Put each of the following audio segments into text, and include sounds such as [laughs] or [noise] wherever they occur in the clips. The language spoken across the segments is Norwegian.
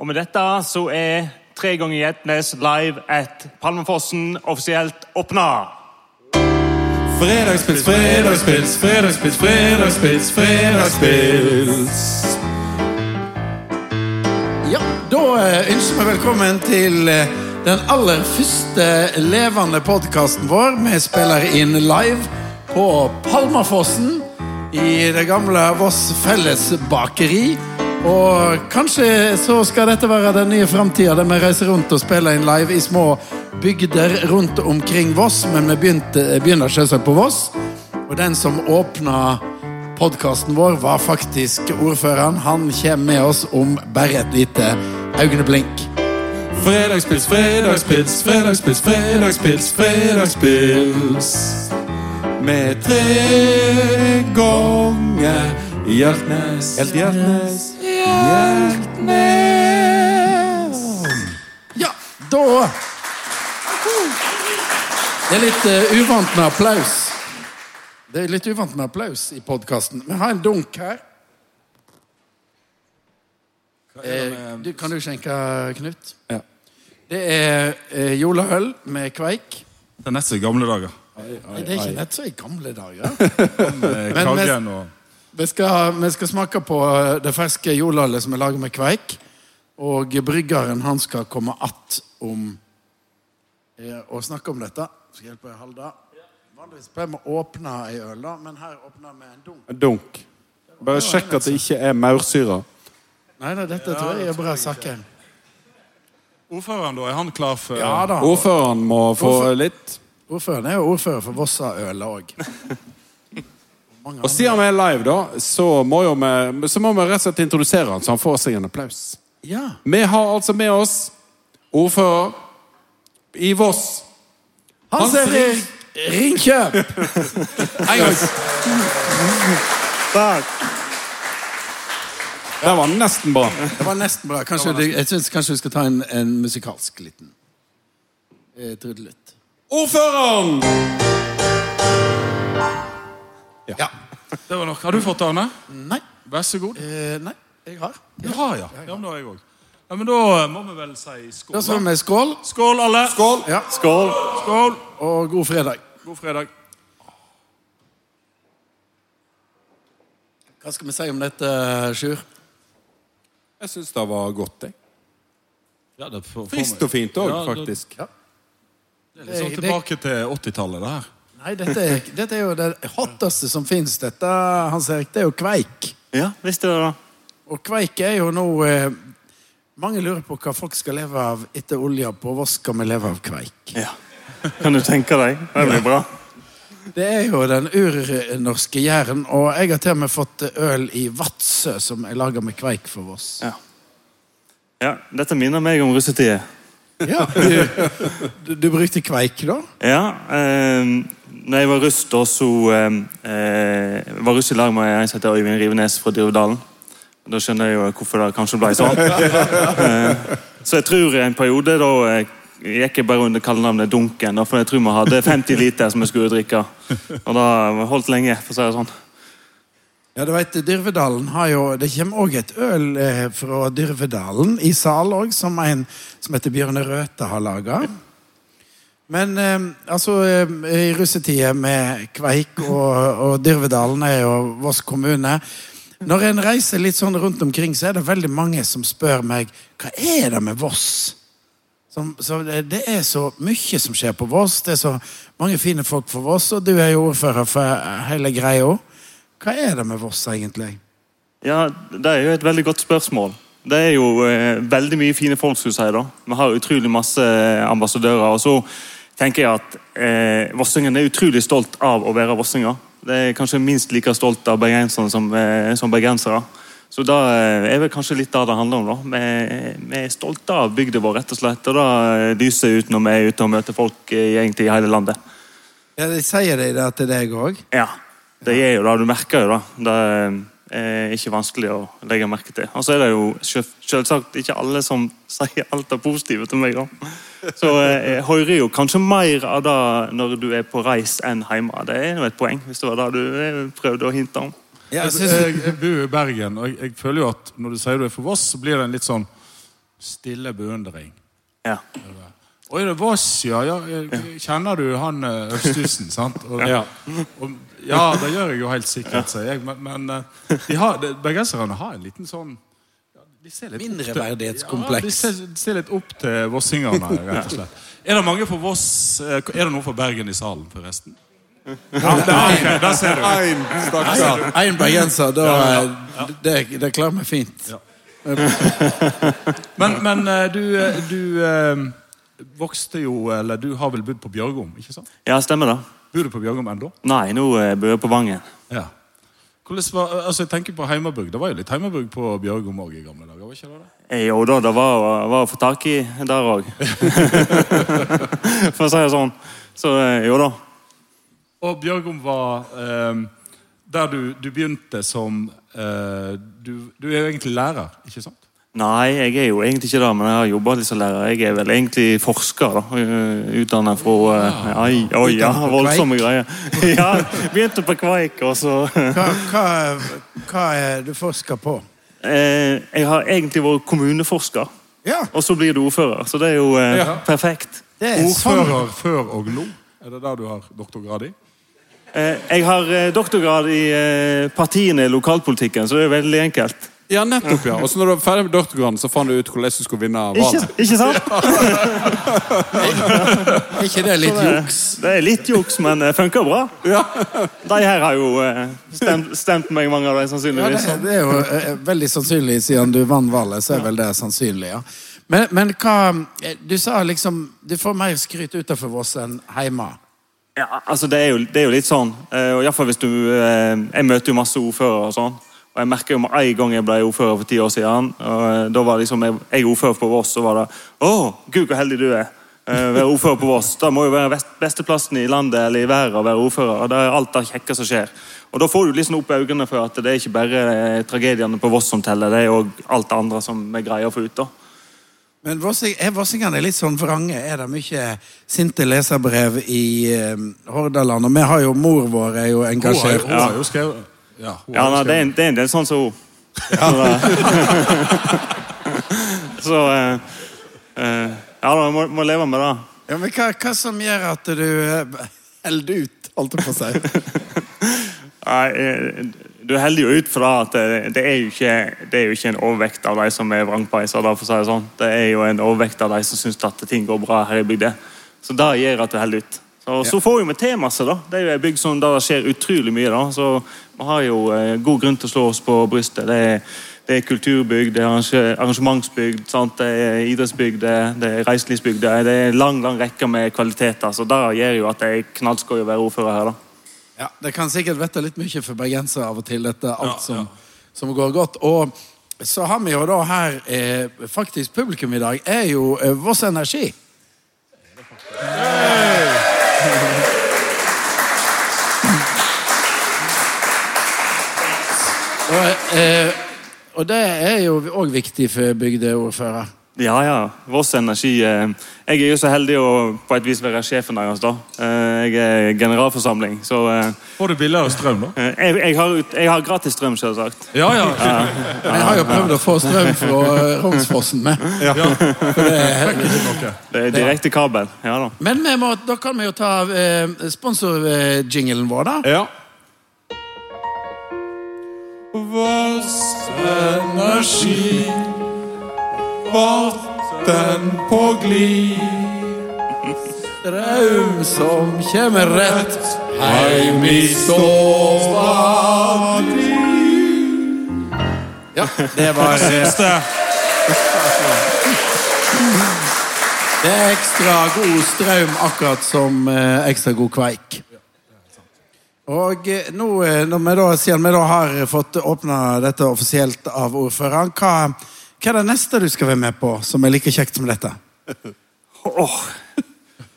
Og med dette så er Tre ganger Gjetnes live at Palmefossen offisielt åpna. Fredagspils, fredagspils, fredagspils, fredagspils, fredagspils. Ja, da eh, ønsker vi velkommen til eh, den aller første levende podkasten vår. Vi spiller inn live på Palmafossen i det gamle Voss Felles Bakeri. Og kanskje så skal dette være den nye framtida, der vi reiser rundt og spiller inn live i små bygder rundt omkring Voss. Men vi begynte, begynner selvsagt på Voss. Og den som åpna podkasten vår, var faktisk ordføreren. Han kommer med oss om bare et lite øyeblink. Fredagspils, fredagspils, fredagspils, fredagspils, fredagspils. Med tre ganger Hjeltnes, Helt- Hjeltnes, Hjeltnes. Ja, da Det er litt uh, uvant med applaus. Det er litt uvant med applaus i podkasten. Vi har en dunk her. Eh, du, kan du skjenke, Knut? Ja. Det er eh, juleøl med kveik. Det er nett som i gamle dager. Nei, det er ikke nett som i gamle dager. [laughs] Med Men- med, Vi skal, vi skal smake på eh, det ferske jordlallet som er laget med kveik. Og bryggeren han skal komme att om eh, og snakke om dette. Skal hjelpe deg, Halda. Vanligvis pleier vi å åpne ei øl, da, men her åpner vi en dunk. En Dunk. Bare sjekk at det ikke er maursyre. Nei, nei, dette tror jeg er bra saken. Ordføreren, da? Er han klar for Ja da. Ordføreren må få Ordfører. litt. Ordføreren er jo ordfører for Vossaøl òg. [laughs] Og siden vi er live, da, så må, jo vi, så må vi rett og slett introdusere han, så han får seg en applaus. Ja. Vi har altså med oss ordfører i Voss. Hans Erik Ringkjøp! [laughs] En gang. Det var nesten bra. Det var nesten bra. Kanskje, nesten. jeg synes kanskje vi skal ta en, en musikalsk liten eh, trudelutt. Ordføreren! Ja. Det var nok. Har du fått det, Arne? Nei. Vær så god. Eh, nei, jeg har. Ja, ja. ja men da har jeg òg. Ja, men da må vi vel si skål. Da sier vi skål. Skål, alle. Skål! Ja. Skål! Skål. Og god fredag. God fredag. Hva skal vi si om dette, Sjur? Jeg syns det var godt, jeg. Ja, det får, Friskt og fint òg, Ja, det- faktisk. Ja. Det er litt sånn tilbake til 80-tallet, det her. Nei, dette er, dette er jo det hotteste som fins. Dette, Hans Erik, det er jo kveik. Ja, visste du det? Og kveik er jo nå eh, Mange lurer på hva folk skal leve av etter olja. På Hva skal vi leve av kveik. Ja. Kan du tenke deg? Det blir bra. Det er jo den urnorske jæren, og jeg har til og med fått øl i Vadsø som er laga med kveik for Voss. Ja. ja, dette minner meg om russetida. Ja, du, du brukte kveik, da? Ja, eh, når jeg var russ, da, så eh, eh, var russ i lag med en som heter Øyvind Rivenes fra Dyrvedalen. Da skjønner jeg jo hvorfor det kanskje ble sånn. [laughs] Eh, så jeg tror en periode da eh, gikk jeg bare under kallenavnet Dunken. Da, for jeg tror vi hadde 50 liter som vi skulle drikke. Og det holdt lenge, for å si det sånn. Ja, du vet, Dyrvedalen har jo Det kommer òg et øl eh, fra Dyrvedalen i sal òg, som en som heter Bjørne Røthe har laga. Men eh, altså eh, I russetida med Kveik og, og Dyrvedalen er jo Voss kommune. Når en reiser litt sånn rundt omkring, så er det veldig mange som spør meg hva er det med Voss. Som, det, det er så mye som skjer på Voss. Det er så mange fine folk for Voss, og du er jo ordfører for hele greia. Hva er det med Voss, egentlig? Ja, Det er jo et veldig godt spørsmål. Det er jo eh, veldig mye fine folk. skulle jeg si da. Vi har utrolig masse ambassadører. og så tenker jeg at eh, Vossingen er utrolig stolt av å være vossinger. Det er kanskje minst like stolt av bergenserne som, eh, som bergensere. Så da eh, er vel kanskje litt det det handler om. da. Vi, vi er stolte av bygda vår, rett og slett. Og det lyser ut når vi er ute og møter folk eh, egentlig i hele landet. Ja, de Sier de det til deg òg? Ja, det er jo det. Du merker jo det. Det er ikke vanskelig å legge merke til. Og så er det jo selvsagt ikke alle som [laughs] sier alt det positive til meg. da. Så eh, jeg hører jo kanskje mer av det når du er på reis enn hjemme. Det er jo et poeng, hvis det var det du eh, prøvde å hinte om. Ja, Jeg, synes- jeg, jeg bor i Bergen, og jeg, jeg føler jo at når du sier du er for Voss, så blir det en litt sånn Stille beundring. Ja. Er det Voss, ja, ja. Kjenner du han eh, Østhusen, sant? Og, Ja. og, ja, det gjør jeg jo helt sikkert, sier jeg. Men, men de har, de, bergenserne har en liten sånn de ser litt Mindreverdighetskompleks. Ja, de ser, de ser litt opp til vossingerne, rett og slett. [laughs] Er det mange for Voss eh, Er det noe for Bergen i salen, forresten? Ja, det der ser du. Ein stakkar. Én bergenser, da det, det klarer meg fint. Ja. Men, men eh, du, eh, du vokste jo Eller du har vel bodd på Bjørgom, ikke sant? ja, stemmer det. Bor du på Bjørgom ennå? Nei, nå bor jeg på Vangen. Ja. Hvordan var, altså jeg tenker på Heimabrug. Det var jo litt Heimabrug på Bjørgom òg i gamle dager? var ikke det det? Eh, Jo da, det var, var å få tak i der òg. [laughs] For å si det sånn. Så eh, jo da. Og Bjørgom var eh, der du, du begynte som eh, du, du er jo egentlig lærer, ikke sant? Nei, jeg er jo egentlig ikke det, men jeg har jobba litt som lærer. Jeg er vel egentlig forsker, da. Utdannet fra eh, Oi, oi, ja, voldsomme greier. [laughs] Ja, begynte på Kveik, og så Hva, hva, hva er du forsker på? eh, Jeg har egentlig vært kommuneforsker, Ja, og så blir du ordfører. Så det er jo eh, Ja. perfekt. er sånn. Ordfører før og nå? Er det der du har doktorgrad i? Eh, jeg har eh, doktorgrad i eh, partiene i lokalpolitikken, så det er veldig enkelt. Ja, nettopp, ja. Og så når du var ferdig med doktorgraden, så fant du ut hvordan du skulle vinne Ikke, valget. ikke sant? [laughs] Er ikke det litt juks? Det er litt juks, men det funker bra. De her har jo eh, stemt, stemt meg, mange av dem, Ja, sannsynligvis. det, det er jo eh, veldig sannsynlig, siden du vant valget, så er vel det sannsynlig, ja. Men, men hva eh, Du sa liksom Du får mer skryt utenfor Voss enn hjemme. Ja, altså det er, jo, det er jo litt sånn. eh, og i hvert fall hvis du, eh, Jeg møter jo masse ordførere og sånn. Og jeg merker jo med en gang jeg ble ordfører for ti år siden. og eh, da var liksom Jeg, jeg er ordfører på Voss, så var det Å, gud, hvor heldig du er. Uh, Være ordfører på Voss. Det må jo være best, besteplassen i landet eller i verden å være ordfører. og Det er alt det kjekke som skjer. Og Da får du liksom opp øynene for at det er ikke bare eh, tragediene på Voss som teller, det er òg alt det andre som vi greier å få ut. da. Men er vossingene litt sånn vrange? Er det mye sinte leserbrev i Hordaland? Og vi har jo mor vår er jo Hun har, engasjert. hun har jo skrevet ja, Ja, nei, det, er det er en del sånn som hun. Så, [laughs] eh, så eh, eh, Ja da, må, må leve med det. Ja, men hva, hva som gjør at du eh, holder ut, holdt jeg på å si? [laughs] Nei, eh, du holder jo ut fra at det, det, er jo ikke, det er jo ikke en overvekt av de som er vrangpeiser. for å si Det sånn. Det er jo en overvekt av de som syns at ting går bra her i bygda. Så det gjør at du holder ut. Så, så får vi til masse. da. Det er jo et bygd som der det skjer utrolig mye. da, Så vi har jo eh, god grunn til å slå oss på brystet. Det er, det er kulturbygd, det er arrange- arrangementsbygd, sant? det er idrettsbygd, det er- reiselivsbygd. Det er en lang lang rekke med kvaliteter. Så det gjør jo at det er knallskøy å være ordfører her. da. Ja, Det kan sikkert vette litt mye for bergensere av og til, dette alt som, ja. som går godt. Og så har vi jo da her eh, Faktisk publikum i dag er jo eh, Voss Energi. Og, eh, og det er jo òg viktig for bygdeordfører. Ja, ja. Voss Energi. eh, Jeg er jo så heldig å på et vis være sjefen deres. da. Eh, Jeg er generalforsamling, så eh, Får du billigere strøm, da? jeg, jeg, har, jeg har gratis strøm, selvsagt. Ja, ja. Jeg har jo prøvd å få strøm fra Romsfossen Rognsfossen med. ja. For det er. Det er direkte kabel. Ja da. Men vi må, da kan vi jo ta sponsorjinglen vår, da. Ja. Voss Energi, vann på glid. Strøm som kommer rett heim i sova di. Ja, det var Siste. Det er ekstra god strøm, akkurat som eh, ekstra god kveik. Og eh, nå, eh, når vi da, siden vi da har fått åpna dette offisielt av ordføreren, hva, hva er det neste du skal være med på som er like kjekt som dette? [laughs] Oh.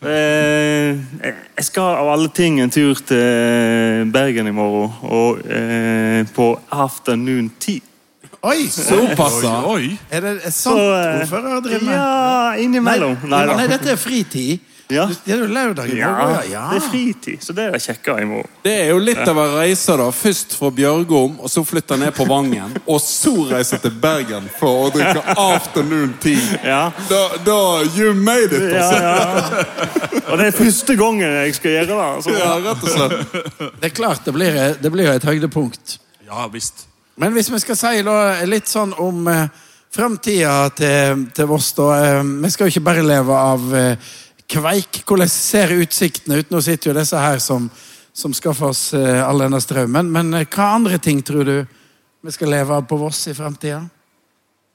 Eh, jeg skal av alle ting en tur til Bergen i morgen. Og eh, på afternoon tea. Oi! Såpass, Er det sant Så, eh, ordfører driver med? Ja, innimellom. Nei, Nei, nei, dette er fritid. Ja. Det er jo lørdag i morgen, ja. det er fritid, så det er kjekkere i morgen. Det er jo litt av en reise, da. Først fra Bjørgom, og så flytte ned på Vangen. Og så reise til Bergen for å drikke afternoon tea. Ja. Da, da You made it, Ja, altså. ja. Og det er første gangen jeg skal gjøre det. Altså. Ja, rett og slett. Det er klart det blir, det blir et høydepunkt. Ja visst. Men hvis vi skal si da, litt sånn om eh, framtida til, til Voss, da. Eh, vi skal jo ikke bare leve av eh, kveik. Hvordan ser utsiktene ut? Nå sitter jo disse her som, som skaffer oss eh, all denne strømmen. Men eh, hva andre ting tror du vi skal leve av på Voss i framtida?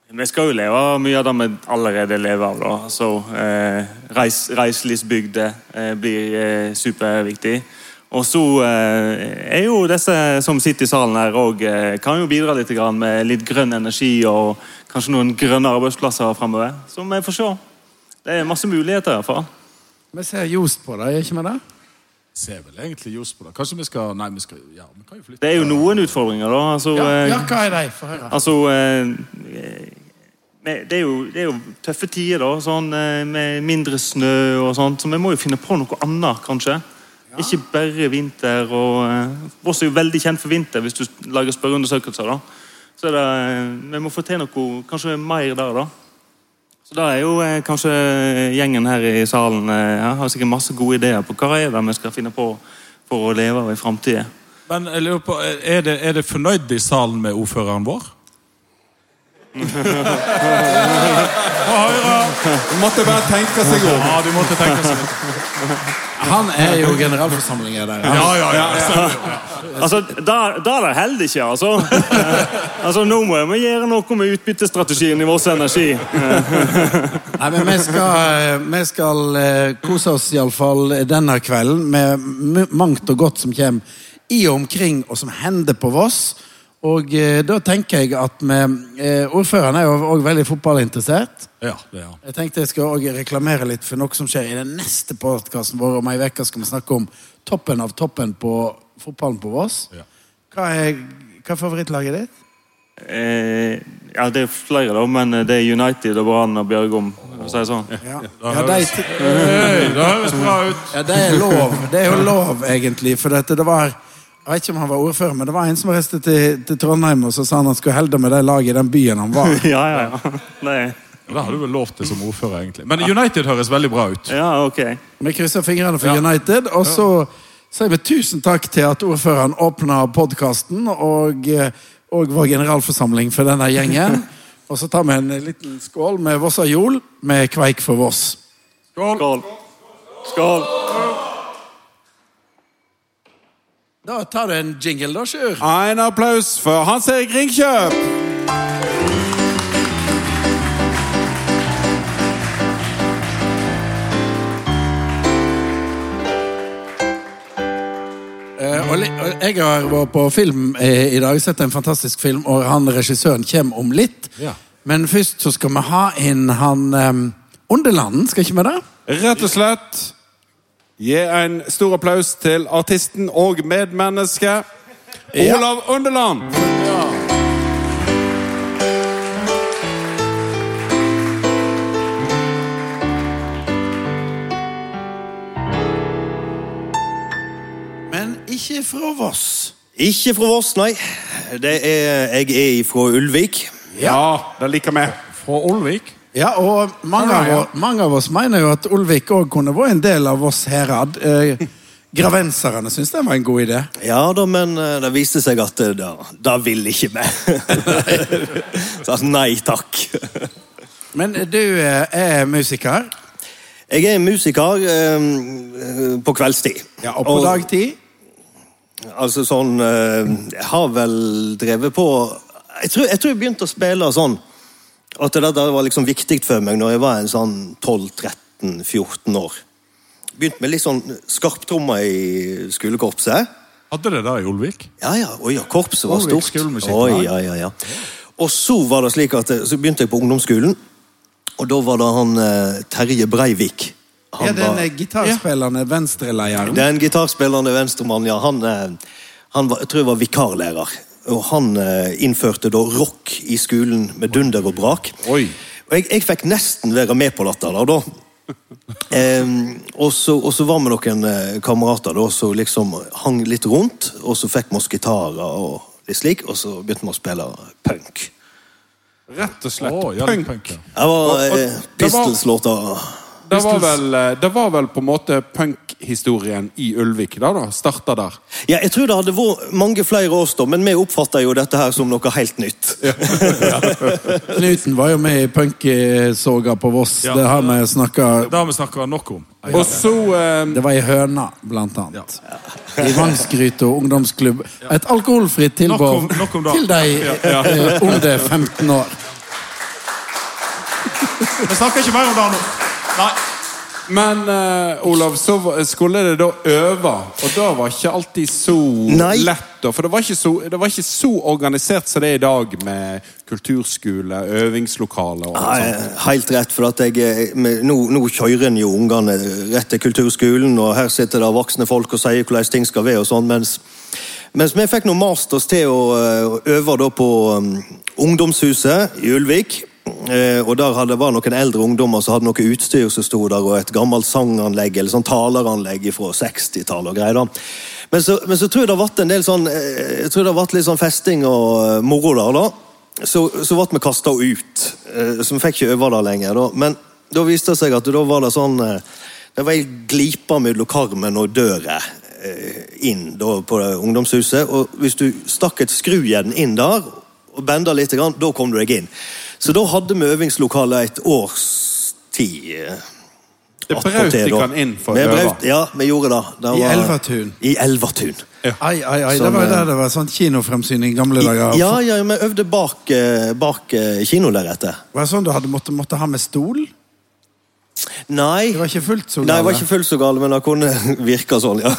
Vi skal jo leve av mye av det vi allerede lever av. da. Altså, eh, reis, reiselivsbygder eh, blir eh, superviktig. Og så eh, er jo disse som sitter i salen her òg eh, kan jo bidra litt med litt grønn energi og kanskje noen grønne arbeidsplasser framover. Så vi får se. Det er masse muligheter i hvert fall. Vi ser Jost på det, gjør ikke vi det? Ser vel egentlig just på det. Kanskje vi skal Nei, vi skal Ja, vi kan jo flytte. Det er jo noen utfordringer, da. Altså, Ja, eh, ja hva er de? Få høre. Altså eh, eh, det, er jo, det er jo tøffe tider, da. Sånn, eh, med mindre snø og sånt. Så vi må jo finne på noe annet, kanskje. Ikke bare vinter. og eh, Voss er jo veldig kjent for vinter, hvis du lager spørreundersøkelser. da. Så er det, eh, vi må få til noe kanskje mer der, da. Så da er jo eh, kanskje gjengen her i salen eh, ja, har sikkert masse gode ideer på hva er det vi skal finne på for å leve av i framtida. Men jeg lurer på, er det, er det fornøyd i salen med ordføreren vår? [laughs] På Høyre! Måtte bare tenke seg om. Ja, du måtte tenke seg. Han er jo generalforsamlingen der. Ja, ja, ja. Altså, da, da er det heller ikke, altså. [laughs] altså. Nå må vi gjøre noe med utbyttestrategien i Voss Energi. Nei, men vi skal, vi skal eh, kose oss iallfall denne kvelden med mangt og godt som kommer i og omkring, og som hender på Voss. Og eh, da tenker jeg at vi eh, Ordføreren er jo òg veldig fotballinteressert. Ja, det er han. Jeg tenkte jeg skal også reklamere litt for noe som skjer i den neste podkasten vår. Om ei uke skal vi snakke om toppen av toppen på fotballen på Voss. Ja. Hva er, hva er favorittlaget ditt? Eh, ja, det er flere, da, men det er United og Brann og Bjørgom. For å si det sånn. Ja, ja, de, det høres bra ut. Ja, det er lov. Det er jo lov, egentlig. For dette, det var Jeg vet ikke om han var ordfører, men det var en som reiste til, til Trondheim og så sa han han skulle helde med det laget i den byen han var. [laughs] Ja, ja, ja. Nei. Det har du vel lov til som ordfører, egentlig. Men United høres veldig bra ut. ja, ok. Vi krysser fingrene for Ja. United, og så sier vi tusen takk til at ordføreren åpna podkasten, og, og vår generalforsamling for denne gjengen. [laughs] Og så tar vi en liten skål med Vossa Jol med Kveik for Voss. Skål! Skål. Skål. Da tar du en jingle, da, Sjur. En applaus for Hans Erik Ringkjøp! Eh, og, og jeg har vært på film eh, i dag, sett en fantastisk film, og han regissøren kommer om litt. Ja. Men først så skal vi ha inn han Underlanden, skal ikke vi det? Rett og slett gi en stor applaus til artisten og medmenneske Ja. Olav Underland. Men ikke fra Voss. Ikke fra Voss, nei. Det er, jeg er fra Ulvik. Ja, det liker vi. Fra Olvik. Ja, og mange av, oss- mange av oss mener jo at Olvik òg kunne vært en del av oss herad. Eh, gravenserne syntes det var en god idé. Ja da, men eh, det viste seg at det, da, da vil ikke vi. [laughs] Så nei takk. Men du eh, er musiker, Jeg er musiker eh, på kveldstid. ja, og på dagtid. Altså sånn eh, Jeg har vel drevet på Jeg tror jeg, tror jeg begynte å spille sånn at det der var liksom viktig for meg når jeg var en sånn 12-13-14 år. Begynte med litt sånn skarptrommer i skolekorpset. Hadde det der i Olvik? Ja, ja, oi, ja, korpset var Olvik stort. Oi, ja, ja, ja. Og så var det slik at Så begynte jeg på ungdomsskolen, og da var det han eh, Terje Breivik. Ja, den var, gitarspillende venstreleieren. den gitarspillende venstremannen, ja, han, eh, han var, jeg tror jeg var vikarlærer. Og han eh, innførte da rock i skolen med dunder og brak. Oi. Og jeg, jeg fikk nesten være med på dette da. [laughs] da. Um, og, så, og så var vi noen eh, kamerater da, som liksom hang litt rundt, og så fikk vi oss gitarer og litt slik, og så begynte vi å spille punk. Rett og slett oh, punk. punk, ja. Det var eh, Pistols-låter. Det var vel, eh, det var vel på en måte punkhistorien i Ulvik da, da? Starta der. Ja, jeg tror det hadde vært mange flere da, men vi oppfatter jo dette her som noe helt nytt. [laughs] ja Knuten var jo med i punkysoga på Voss. Ja. Det har vi snakka Det har vi snakka nok om. Og så eh, Det var i Høna, blant annet. I Vangsgryta ungdomsklubb. Et alkoholfritt Nok om- tilbud nok om til de under 15 år. Vi snakker ikke mer om det nå. Nei. Men uh, Olav, så skulle det da øve, og da var ikke alltid så Nei. lett. For det var, ikke så, det var ikke så organisert som det er i dag, med kulturskole, øvingslokaler og sånt. eh, helt rett, for at jeg, eh, med- nå, nå kjører en jo ungene rett til kulturskolen, og her sitter det voksne folk og sier hvordan ting skal være og sånn, mens, mens vi fikk noen masters til å eh, øve da på um, ungdomshuset i Ulvik. Eh, og der hadde, var noen eldre ungdommer som hadde noe utstyr som sto der, og et gammelt sanganlegg eller sånn taleranlegg fra 60-tallet og greier. da. Men så, men så tror jeg det ble en del sånn eh, jeg tror det ble litt sånn festing og eh, moro der. da. Så, så ble vi kasta ut. Så vi fikk ikke øve der lenger. da. Men da viste det seg at da var det sånn Det var ei glipe mellom karmen og døra inn da på ungdomshuset. Og hvis du stakk et skrujern inn der og benda litt, da kom du deg inn. Så da hadde vi øvingslokale et års tid. Det brøt de kan inn for å øve. Ja, vi gjorde det. det I Elvertun. I Elvertun. Ja. Ai, ai, ai, Som, det var jo eh, der det var sånn kinofremsyning i gamle dager. Ja, ja, vi øvde bak, eh, bak eh, kinolerretet. Var det sånn du hadde måtte, måtte ha med stol? Nei. Det var ikke fullt så Nei, det var ikke fullt så galt, men det kunne [laughs] virke sånn, ja.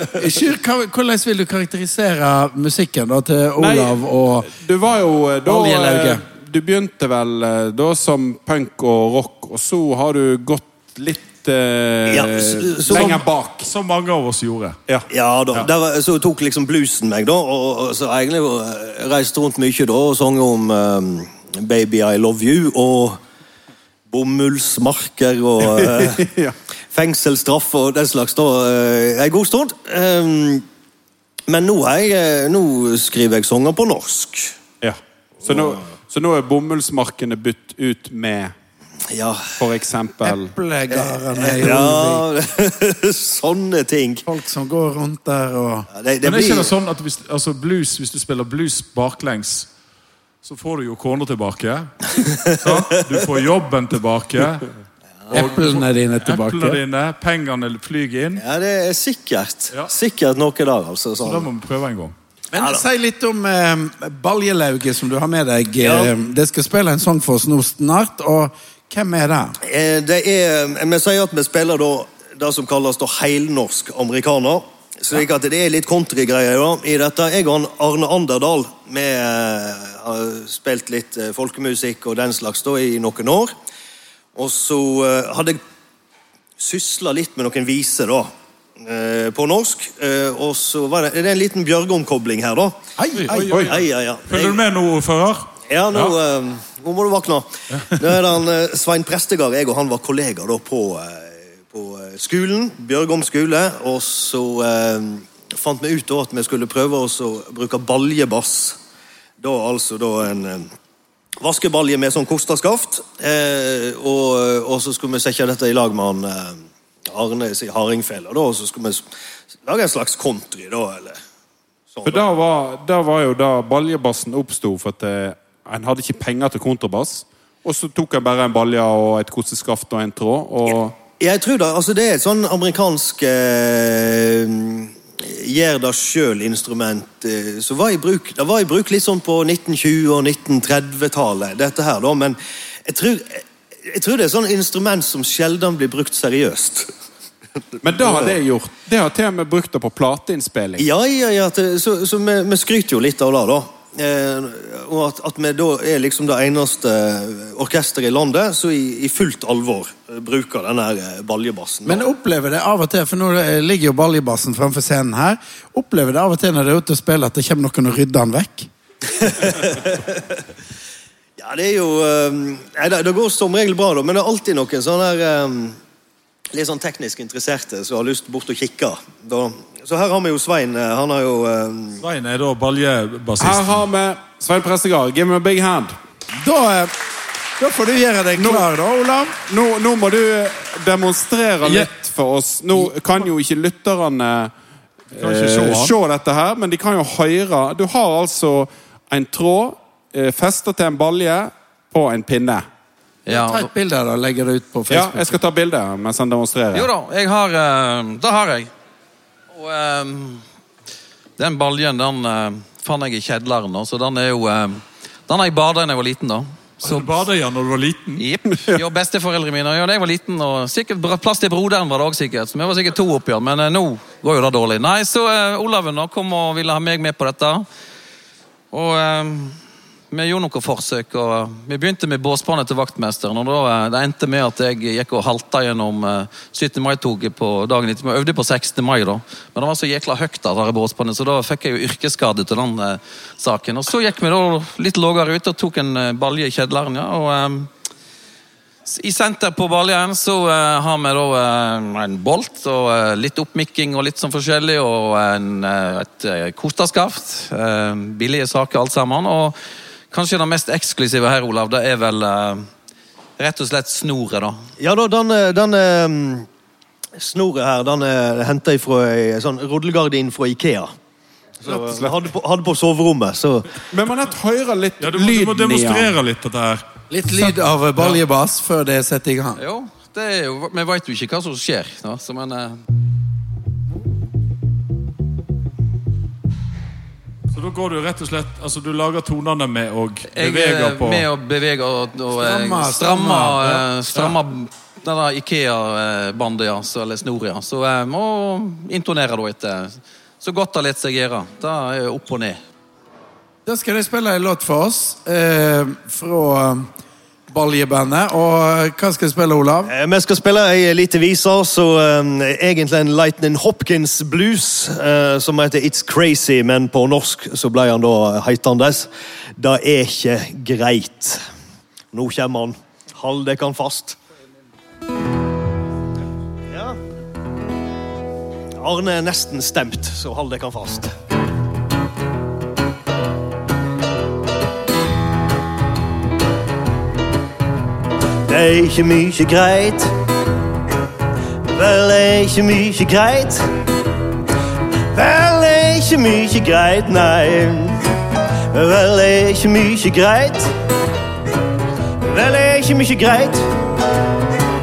[laughs] Hvordan vil du karakterisere musikken da, til Nei, Olav og Du var jo da. Eh, Du begynte vel eh, da som punk og rock, og så har du gått litt eh, Ja, så- så- lenger bak. Som mange av oss gjorde. Ja. Ja da, Der, så tok liksom bluesen meg, da. Og, og så egentlig reiste rundt mye da og sang om um, Baby I Love You og bomullsmarker og eh, [laughs] Ja. fengselsstraff og den slags da eh, en god stund. Um, men nå, jeg, eh, nå skriver jeg sanger på norsk. Ja. Så, nå, så nå er bomullsmarkene bytt ut med Ja, for eksempel eplegardene i Ulvik? ja [laughs] Sånne ting. Folk som går rundt der og Ja, det, det Men er ikke blir, det sånn at hvis, altså blues, hvis du spiller blues baklengs, så får du jo kona tilbake. [laughs] Sant? Du får jobben tilbake. eplene dine tilbake. Eplene dine, pengene flyr inn. ja, det er sikkert. Ja. Sikkert noe der, altså. Så da Sånn. må vi prøve en gang. Men Si litt om eh, Baljelauget som du har med deg. Ja. Eh, Det skal spille en sang for oss nå snart. Og hvem er det? Eh, Det er, vi sier at vi spiller da det som kalles da heilnorsk amerikaner. Slik at det er litt countrygreier ja, i dette. Jeg og Arne Anderdal vi eh, har spilt litt eh, folkemusikk og den slags da i noen år. Og så eh, hadde jeg sysla litt med noen viser da, eh, på norsk. Eh, Og så var det, det er en liten Bjørge-omkobling her, da. Hei, Oi, oi. Hei, ja, ja. Følger du med nå, ordfører? Ja, nå, eh, nå må du våkne. Nå er det han, eh, Svein Prestegard jeg og han var kollegaer da på, eh, på eh, skolen, Bjørgom skole. Og så eh, fant vi ut da at vi skulle prøve oss å bruke baljebass. Da altså da en eh, vaskebalje med sånn kosterskaft. Eh, og, og så skulle vi sette dette i lag med han eh, Arne i Hardingfela, og så skulle vi lage en slags country, da. eller sånn. For da var, da var jo da baljebassen oppsto for at eh, en hadde ikke penger til kontrabass. Og så tok en bare en balje og et koseskaft og en tråd. Og Jeg tror da, altså det er et sånn amerikansk eh, gjør det sjøl-instrument eh, som var i bruk Det var i bruk litt sånn på 1920- og 1930-tallet, dette her, da, men jeg tror, jeg tror det er et sånn instrument som sjelden blir brukt seriøst. [laughs] Men det har det gjort. Det har til og med brukt det på plateinnspilling. Ja, ja, ja, så, så vi, vi skryter jo litt av det, da. Eh, og at, at vi da er liksom det eneste orkesteret i landet som i, i fullt alvor eh, bruker denne eh, baljebassen. da. Men opplever det av og til, for nå eh, ligger jo baljebassen framfor scenen her, opplever det av og til når det er ute og spiller at det kommer noen og rydder den vekk? [laughs] Ja, det er jo eh, det, det går som regel bra, da, men det er alltid noen sånne her eh, litt sånn teknisk interesserte som har lyst bort og kikke. Da, så her har vi jo Svein. eh, Han har jo eh, Svein er da baljebassisten. Her har vi Svein Prestegard. Give me a big hand. Da, eh, da får du gjøre deg klar, da, Olav. Nå, nå må du demonstrere litt for oss. Nå kan jo ikke lytterne eh, se dette her, men de kan jo høre. Du har altså en tråd eh, festet til en balje på en pinne. Ja, Ta et bilde da, og legge det ut på Facebook. Ja, jeg skal ta bilde mens han demonstrerer. jo da, jeg har uh, Det har jeg. Og uh, den baljen, den uh, fant jeg i kjedleren, da, så den er jo eh, Den har jeg bada da jeg var liten, da. Så du bada i da du var liten? Jepp. Jo, besteforeldrene mine ja, da jeg var liten, og sikkert bra- plass til broderen var det òg, sikkert. Så vi var sikkert to oppi den, men eh, nå går jo det dårlig. Nei, så eh, Olaven da kom og ville ha meg med på dette. Og eh, vi gjorde noen forsøk, og vi begynte med båspannet til vaktmesteren. og da, eh, Det endte med at jeg gikk og halta gjennom eh, 17. mai-toget på dagen etter. Vi øvde på 16. mai, da. Men det var så jækla høyt, da, det båspannet, så da fikk jeg jo yrkesskade til den eh, saken. Og så gikk vi da litt lavere ut og tok en eh, balje i kjedleren. ja, og... eh, i senter på baljen så eh, har vi da eh, en bolt og eh, litt oppmikking og litt sånn forskjellig, og en, eh, et kosterskaft. Eh, billige saker alt sammen. Og kanskje det mest eksklusive her, Olav, det er vel eh, rett og slett snoret, da. Ja da, den, eh, den eh, snoret her, den er henta fra ei sånn roddelgardin fra Ikea. Så, hadde, på, hadde på soverommet, så Men man hører litt Ja, du må, du må lyden demonstrere litt dette her. Litt lyd av baljebass før det setter i gang. Jo, det er jo, Vi veit jo ikke hva som skjer. Da, så men, Så da går du rett og slett Altså, du lager tonene med å bevege er på med å bevege og, og stramme Stramma, stramma, stramma, eh, der Ikea-bandet, ja, så- eller snoret. Ja. Så jeg må intonere da etter så godt det lar seg gjøre. Det er opp og ned. Da skal de spille en låt for oss eh, fra Baljebandet. Og hva skal vi spille, Olav? Eh, Vi skal spille ei lite vise, så um, egentlig en Lightning Hopkins blues, uh, som heter It's Crazy, men på norsk så ble han da heitende. Det er ikke greit. Nå kommer han. Hold dere fast. Ja. Arne er nesten stemt, så hold dere fast. Det er ikke mye greit. Vel, det er ikke mye greit. Vel, det er ikke mye greit, nei. Vel, det er ikke mye greit. Vel, det er ikke mye greit.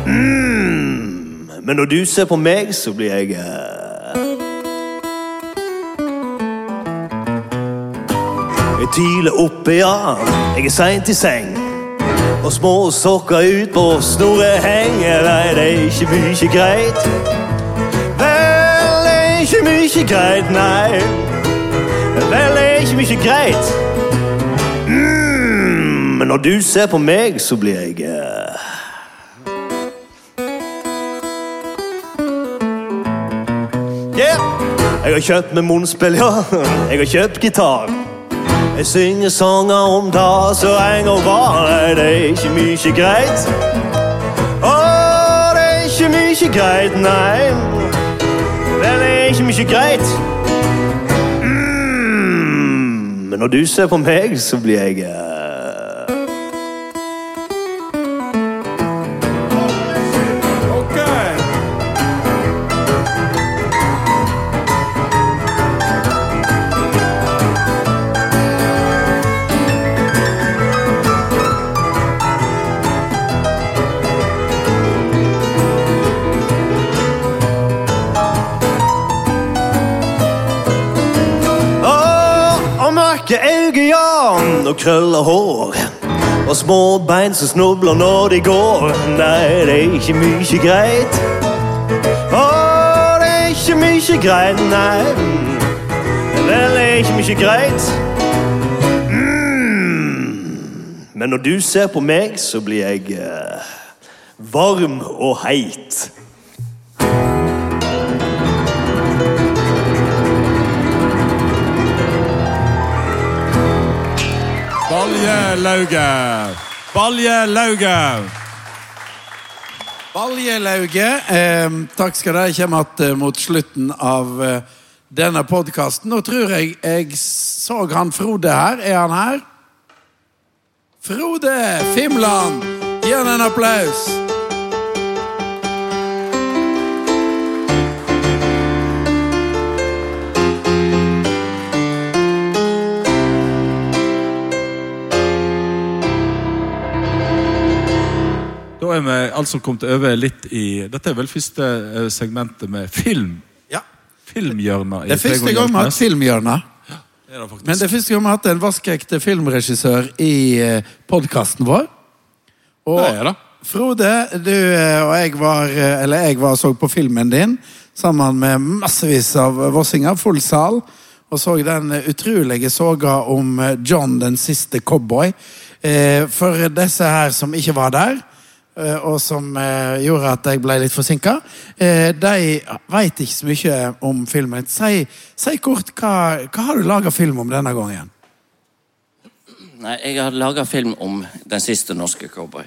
Mm. Men når du ser på meg, så blir jeg eh, Jeg tyler oppe, ja. Jeg er seint i seng. Og små sokker ut på snoret henger Nei, det er ikke mye greit. Vel, det er ikke mye greit, nei. Vel, det er ikke mye greit. Mm, Men når du ser på meg, så blir jeg Yeah Jeg har kjøpt meg munnspill, ja. Jeg har kjøpt gitar jeg synger sanger om det så en gang var det. det er ikke mye greit. Å, det er ikke mye greit, nei. Det er ikke mye greit. Mm, men når du ser på meg, så blir jeg krøller hår. Og små bein som snubler når de går. Nei, det er ikke mye greit. Åh, det er ikke mye greit, nei. Vel, det er ikke mye greit. Mm. Men når du ser på meg, så blir jeg uh, varm og heit. Balje Lauge. Balje Lauge. Baljelauget, eh, takk skal dere komme igjen mot slutten av eh, denne podkasten. Nå tror jeg jeg så han Frode her. Er han her? Frode Fimland! Gi han en applaus. Er vi altså kommet over litt i Dette er vel første eh, segmentet med film. Ja. Filmhjørnet. Det er første gang vi har hatt filmhjørne. Det. Men det er første gang vi har hatt en vaskeekte filmregissør i podkasten vår. Og Det er det. Frode, du eh, og jeg var eh, Eller jeg var og så på filmen din sammen med massevis av vossinger, full sal, og så den utrolige soga om eh, John den siste cowboy. Eh, For disse her som ikke var der, eh, og som eh, gjorde at jeg ble litt forsinka, de veit ikke så mye om filmen. Si, si kort, hva, hva har du laga film om denne gangen? Nei, jeg har laga film om den siste norske cowboy.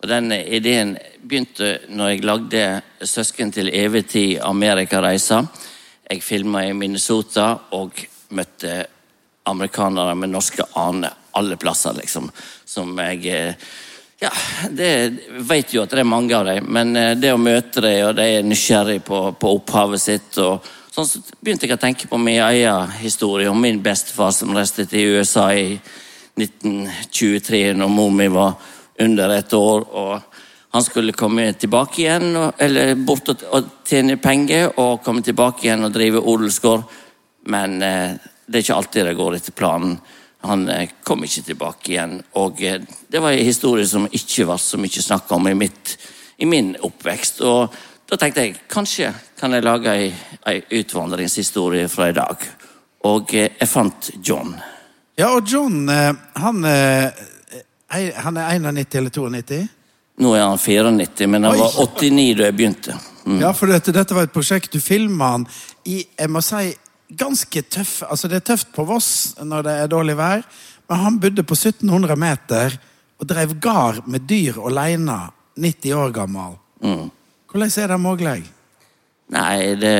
Og den ideen begynte når jeg lagde 'Søsken til evig tid Amerikareisa'. Jeg filma i Minnesota og møtte amerikanere med norske aner alle plasser, liksom. Som jeg eh, Ja, det vet jo at det er mange av dem, men eh, det å møte dem, og de er nysgjerrige på, på opphavet sitt og Sånn så begynte jeg å tenke på min egen historie om min bestefar som reiste til USA i 1923, når mor mi var under et år. og Han skulle komme tilbake igjen, eller bort og, og tjene penger, og komme tilbake igjen og drive odelsgård. Men eh, det er ikke alltid det går etter planen. Han eh, kom ikke tilbake igjen. Og eh, det var en historie som ikke var så mye snakka om i, mitt, i min oppvekst. Og da tenkte jeg kanskje kan jeg lage ei, ei utvandringshistorie fra i dag. Og eh, jeg fant John. Ja, og John, han, han er 91 eller 92? Nå er han 94, men han Oi. var 89 da jeg begynte. Mm. Ja, for dette, dette var et prosjekt. Du filma han i jeg må si, ganske tøff Altså, det er tøft på Voss når det er dårlig vær, men han bodde på 1700 meter og drev gard med dyr aleine, 90 år gammel. Mm. Hvordan er det mulig? Nei, det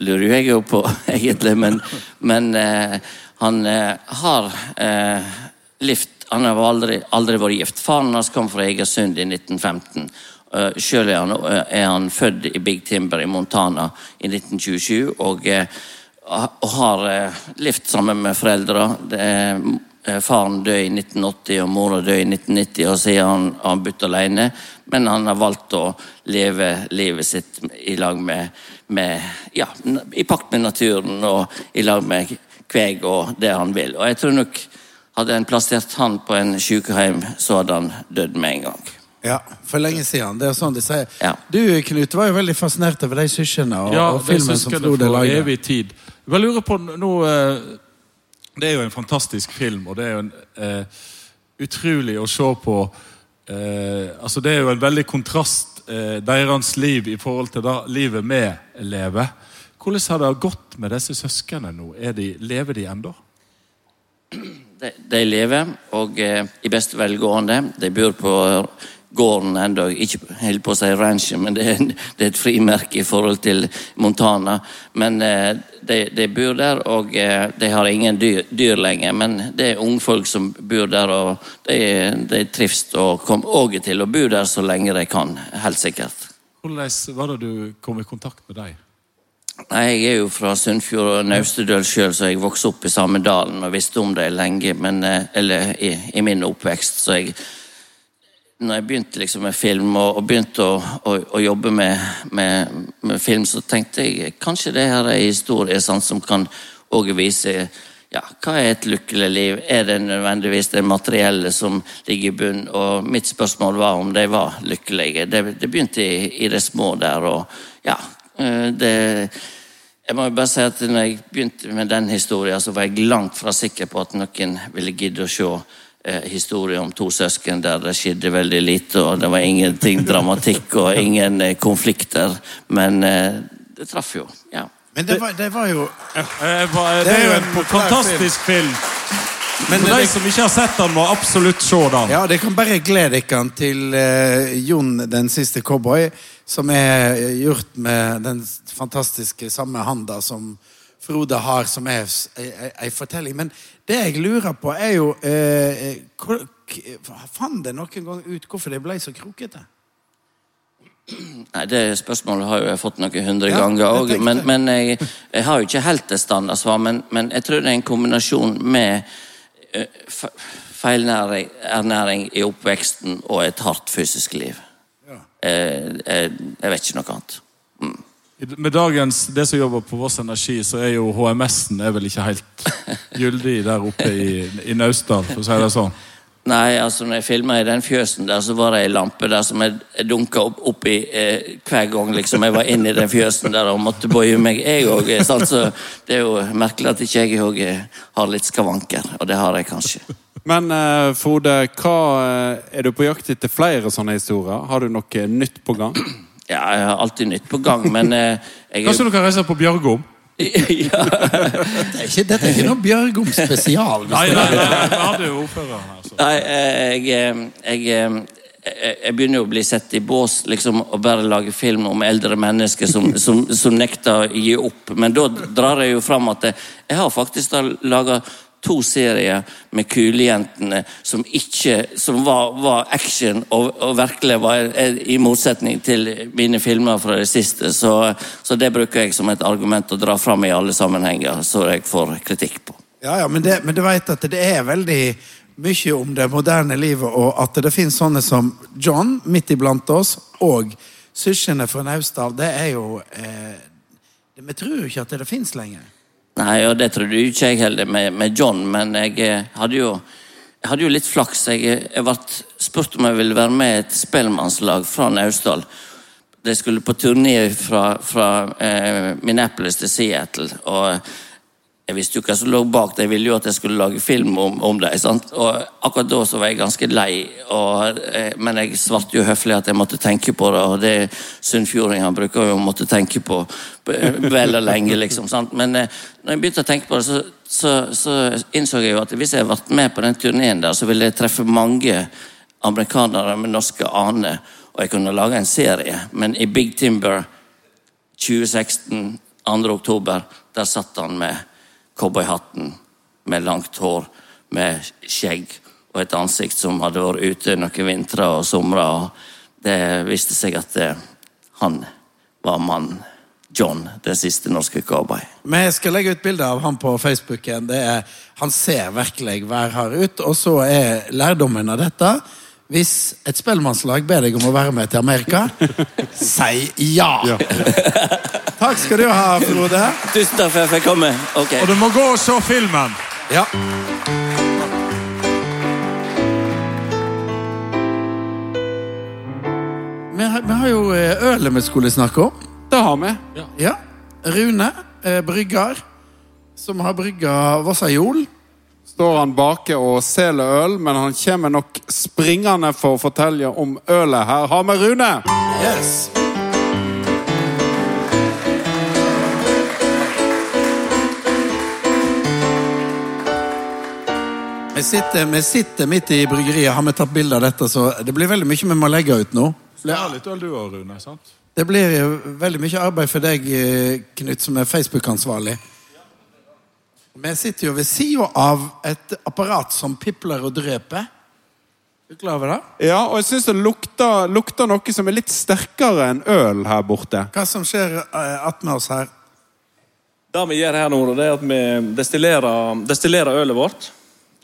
lurer jeg jo på, [laughs] egentlig. Men, men eh, han eh, har eh, livt Han har aldri, aldri vært gift. Faren hans kom fra Egersund i 1915. Uh, Sjøl er, han- eh, er han født i Big Timber i Montana i 1927. Og, eh, og har levd sammen med er, eh, faren døde i 1980 og mora døde i 1990, og siden han har han bodd alene. Men han har valgt å leve livet sitt i lag med, med Ja, i pakt med naturen og i lag med kveg og det han vil. Og jeg tror nok hadde en plassert han på en sykehjem, så hadde han dødd med en gang. Ja, for lenge siden. Det er sånn de sier. Ja. Du, Knut, var jo veldig fascinert over de søsknene og, Ja, og filmen som søskene Frode for evig tid. Jeg lurer på nå eh, Det er jo en fantastisk film, og det er jo en uh, utrolig å se på. uh, altså Det er jo en veldig kontrast, uh, deres liv i forhold til da, livet vi lever. Hvordan har det gått med disse søsknene nå? De, lever de ennå? De, de lever, og eh, i beste velgående. De bor på gården ennå. Ikke helt på å si ranchen, men det det er et frimerke i forhold til Montana. Men eh, de, de bor der, og eh, de har ingen dyr, dyr lenger. Men det er ungfolk som bor der, og de, de trives og kommer også til å bo der så lenge de kan. Helt sikkert. Hvordan var det du kom i kontakt med dem? Nei, Jeg er jo fra Sunnfjord og Naustedøl sjøl, så jeg vokste opp i samme dalen og visste om det lenge. Men, eh, eller i, i min oppvekst. Så jeg når jeg begynte liksom med film og, og begynte å, å, å jobbe med, med, med film, så tenkte jeg kanskje det her er en historie sant, som kan også vise ja, hva er et lykkelig liv. Er det nødvendigvis det materielle som ligger i bunnen? Og mitt spørsmål var om de var lykkelige. Det, det begynte i, i det små der, og ja eh, det jeg må jo bare si at når jeg begynte med den historien, så var jeg langt fra sikker på at noen ville gidde å se eh, historie om to søsken der det skjedde veldig lite, og det var ingenting dramatikk og ingen eh, konflikter. Men eh, det traff jo. ja. Men det var, det var jo Eh, Det er jo en fantastisk film. Men For de som ikke har sett den, må absolutt se den. ja, det kan bare glede dere til eh, Jon den siste cowboy, som er gjort med den fantastiske samme handa som Frode har, som er ei, fortelling. Men det jeg lurer på, er jo eh, eh, hvor- Fant det noen gang ut hvorfor det ble så krokete? Nei, Det spørsmålet har jo jeg fått noen hundre Ja, ganger òg. Men, men jeg, jeg har jo ikke helt et standardsvar. Men, men jeg tror det er en kombinasjon med eh, fe- ernæring i oppveksten og et hardt fysisk liv. Ja. eh, jeg vet ikke noe annet. Med dagens, det som jobber på Voss Energi, så er jo HMS-en er vel ikke helt gyldig der oppe i, i Naustdal, for å si det sånn. Nei, altså når jeg filma i den fjøsen der, så var det ei lampe der som jeg, dunka opp, opp i eh, hver gang liksom jeg var inne i den fjøsen der og måtte bøye meg, jeg òg. Så det er jo merkelig at ikke jeg òg har litt skavanker, og det har jeg kanskje. Men eh, Frode, hva, eh, er du på jakt etter flere sånne historier? Har du noe nytt på gang? Ja, jeg har alltid nytt på gang, men eh, jeg Kanskje du kan reise på Bjørgom? [laughs] ja. Dette er ikke, dette er ikke noe Bjørgom spesial. Nei, Nei, nei, nei, vi hadde jo ordføreren her. Så. Nei, eh, jeg, eh, jeg, eh, jeg, jeg begynner jo å bli sett i bås liksom, og bare lage film om eldre mennesker som, [laughs] som, som nekter å gi opp. Men da drar jeg jo fram at jeg, jeg har faktisk laga to serier med Kulejentene som ikke Som var, var action og, og virkelig var i motsetning til mine filmer fra det siste. Så, så det bruker jeg som et argument å dra fram i alle sammenhenger, så jeg får kritikk på. Ja, ja, men, det, men du vet at det er veldig mye om det moderne livet, og at det finnes sånne som John midt iblant oss, og søsknene fra Naustdal. Det er jo eh, Vi tror jo ikke at det finnes lenger. Nei, og det trodde jo ikke jeg heller med, med John, men jeg eh, hadde jo, jeg hadde jo litt flaks. Jeg, eh, jeg ble spurt om jeg ville være med i et spellemannslag fra Naustdal. De skulle på turné fra, fra eh, Minneapolis til Seattle. og jeg visste jo hva som lå bak. De ville jo at jeg skulle lage film om, om det. sant? Og akkurat da så var jeg ganske lei, og, eh, men jeg svarte jo høflig at jeg måtte tenke på det. Og det sunnfjordingene bruker jo å måtte tenke på vel og lenge, liksom. sant? Men eh, når jeg begynte å tenke på det, så, så, så innså jeg jo at hvis jeg hadde vært med på den turneen der, så ville jeg treffe mange amerikanere med norske aner, og jeg kunne lage en serie. Men i Big Timber 2016, 2. oktober, der satt han med cowboyhatten, med langt hår, med skjegg og et ansikt som hadde vært ute noen vintre og somre. Og det viste seg at det, han var mann John, den siste norske cowboy. Vi skal legge ut bilde av han på Facebooken. Er, han ser virkelig værhard ut. Og så er lærdommen av dette Hvis et spellemannslag ber deg om å være med til Amerika, [laughs] si ja! [laughs] Takk skal du ha, Frode. Tusen takk for at jeg fikk komme. Okay. Og du må gå og se filmen! Ja. Vi har, vi har jo eh, ølet vi skulle snakke om. Det har vi. Ja. Rune, eh, brygger, som har brygga Vossajol. Står han bake og seler øl, men han kommer nok springende for å fortelle om ølet. Her har vi Rune! Yes. Vi sitter, vi sitter midt i bryggeriet, har vi tatt bilde av dette, så det blir veldig mye vi må legge ut nå. Det er litt øl du òg, Rune. sant? Det blir veldig mye arbeid for deg, eh, Knut, som er Facebook-ansvarlig. Vi sitter jo ved sida av et apparat som pipler og drøper. Er du klar over det? Ja, og jeg syns det lukter, lukter noe som er litt sterkere enn øl her borte. Hva som skjer eh, attmed oss her? Det vi gjør her nå, det er at vi destillerer, destillerer ølet vårt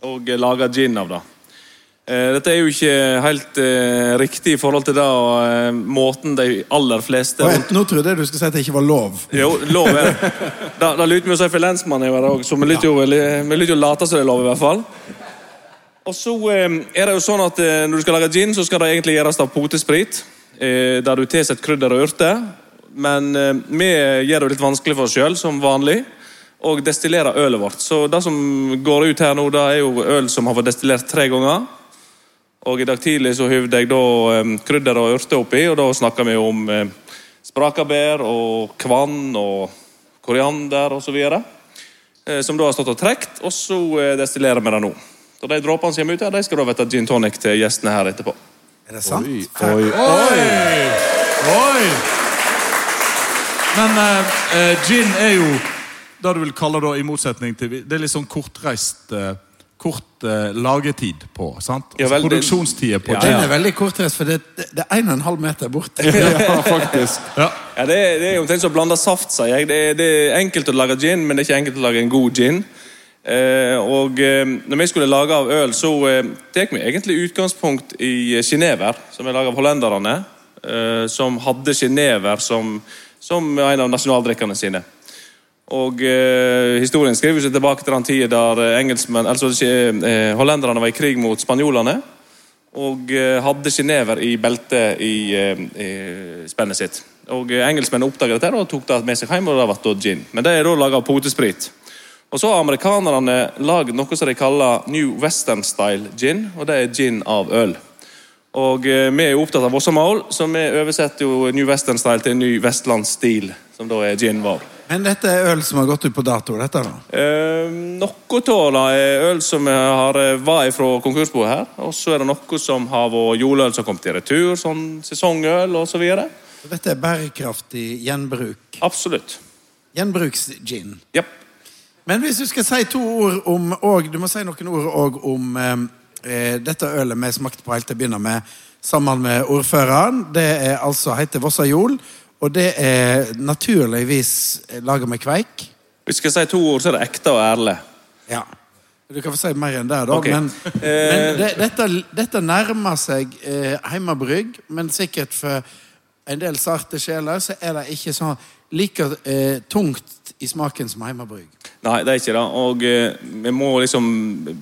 og lager gin av det. Eh, Dette er jo ikke helt uh, riktig i forhold til det, uh, måten de aller fleste Og et, nå trodde jeg du skulle si at det ikke var lov. Jo, lov er det. Da, da lytter vi si for lensmannen her òg, så vi lytter jo, vi jo late som det er lov, i hvert fall. Og så uh, er det jo sånn at når du skal lage gin, så skal det egentlig gjøres av potesprit. Der du tilsetter krydder og urter. Men vi gjør det litt vanskelig for oss sjøl, som vanlig. Og destillerer ølet vårt. Så det som går ut her nå, det er jo øl som har vært destillert tre ganger. Og i dag tidlig så høvde jeg da krydder og urter oppi, og da snakka vi om sprakabær og kvann og koriander osv. eh, som da har stått og trukket, og så eh, destillerer vi det nå. Så De dråpene som kommer ut her, de skal da bli gin tonic til gjestene her etterpå. Er det sant? Oi. Oi! Men uh, eh, gin er jo det du vil kalle da, i motsetning til Det er litt sånn kortreist Kort eh, lagetid på. sant? Ja, Altså, vel, det- på Ja, Den er veldig kort, for det, det, det er en og en halv meter bort. [laughs] Ja, faktisk. Ja. Ja, det, er- det er omtrent som å blande saft, sier jeg. Det det er enkelt å lage gin, men det er ikke enkelt å lage en god gin. Eh, og eh, når vi skulle lage av øl, så eh, tek vi egentlig utgangspunkt i sjenever, som er laget av hollenderne, eh, som hadde sjenever som, som en av nasjonaldrikkene sine. Og eh, Historien skriver seg tilbake til den tida der eh, engelskmenn, altså eh, hollenderne var i krig mot spanjolene. Og eh, hadde Genever i beltet i, eh, i spennet sitt. Og eh, Engelskmennene oppdaget dette og tok det med seg hjem. og det ble gin. Men det er da laga potesprit. Og så har amerikanerne lagd noe som de kaller New Western Style gin. Og det er gin av øl. Og eh, Vi er jo opptatt av Vossamål, så vi oversetter jo New Western Style til Ny Vestlandsstil, som da er gin vår. Men dette er øl som har gått ut på dato, dette da? Eh, noe av det er øl som har eh, var fra konkursboet her. Og så er det noe som har vært jordøl som har kommet til retur, sånn sesongøl osv. Så Dette er bærekraftig gjenbruk. Absolutt. Gjenbruksgin. Japp. Men hvis du skal si to ord om og, Du må si noen ord òg om eh, eh, dette ølet vi smakte på helt til å begynne med, sammen med ordføreren. Det er altså heter Vossa Jol, og det er naturligvis laga med kveik. Hvis jeg skal si to ord, så er det ekte og ærlig. Ja. Du kan få si mer enn det, da. Okay. Men, Eh. men det, dette, dette nærmer seg eh, heimebrygg, men sikkert for en del sarte sjeler så er det ikke sånn like eh, tungt i smaken som heimebrygg. Nei, det er ikke det. Og eh, vi må liksom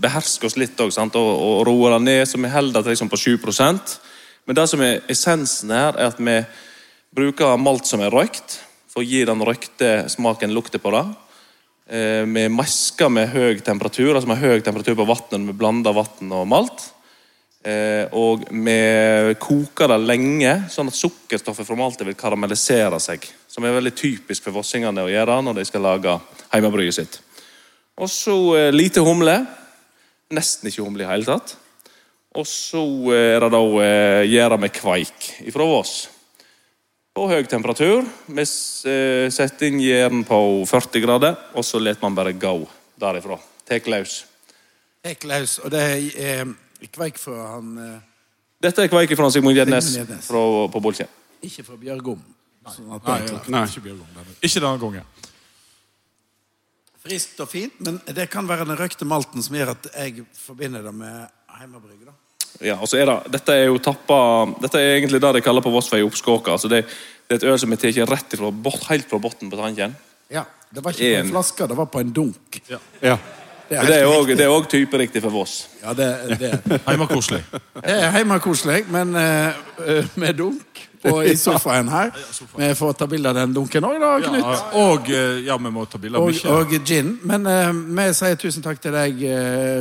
beherske oss litt også, sant? Og, og roe det ned, så vi holder det liksom på 7% Men det som er essensen her, er at vi bruker malt som er røykt, for å gi den røykte smaken lukter på det. Eh, vi masker med høy temperatur, altså med høy temperatur på vannet når vi blander vann og malt. Eh, og vi koker det lenge, sånn at sukkerstoffet fra maltet vil karamellisere seg. Som er veldig typisk for vossingene å gjøre når de skal lage hjemmebryet sitt. Og så eh, lite humle. Nesten ikke humle i hele tatt. Og så eh, er det da eh, gjæra med kveik ifra Voss. På høy temperatur. Vi setter inn jern på 40 grader, og så lar man bare gå derifra. Tek løs. Tek løs. Og det er eh, kveik fra han eh, Dette er kveik fra Sigmund Gjednes på Bolkje. Ikke fra Bjørgom. Sånn at det Nei, er. Nei. Ikke denne- Ikke denne gangen. Friskt og fint, men det kan være den røkte malten som gjør at jeg forbinder det med heimebrygg. Ja, og så er det, dette er jo tappa Dette er egentlig det de kaller på Vossvei oppskåka. Altså det, det er et øl som er tatt rett ifra, bort- helt fra bunnen på tanken. Ja, Det var ikke på En. flaske, det var på en dunk. Ja. Det Men det er også- er òg typeriktig for Voss. Ja, det, det. [laughs] Heimakoselig. det er hjemmekoselig, men eh, med dunk og i [laughs] sofaen her. Vi får ta bilde av den dunken òg, da, Knut. Ja, og eh, ja, vi må ta bilde av Og, mye. og gin. Men uh, vi sier tusen takk til deg,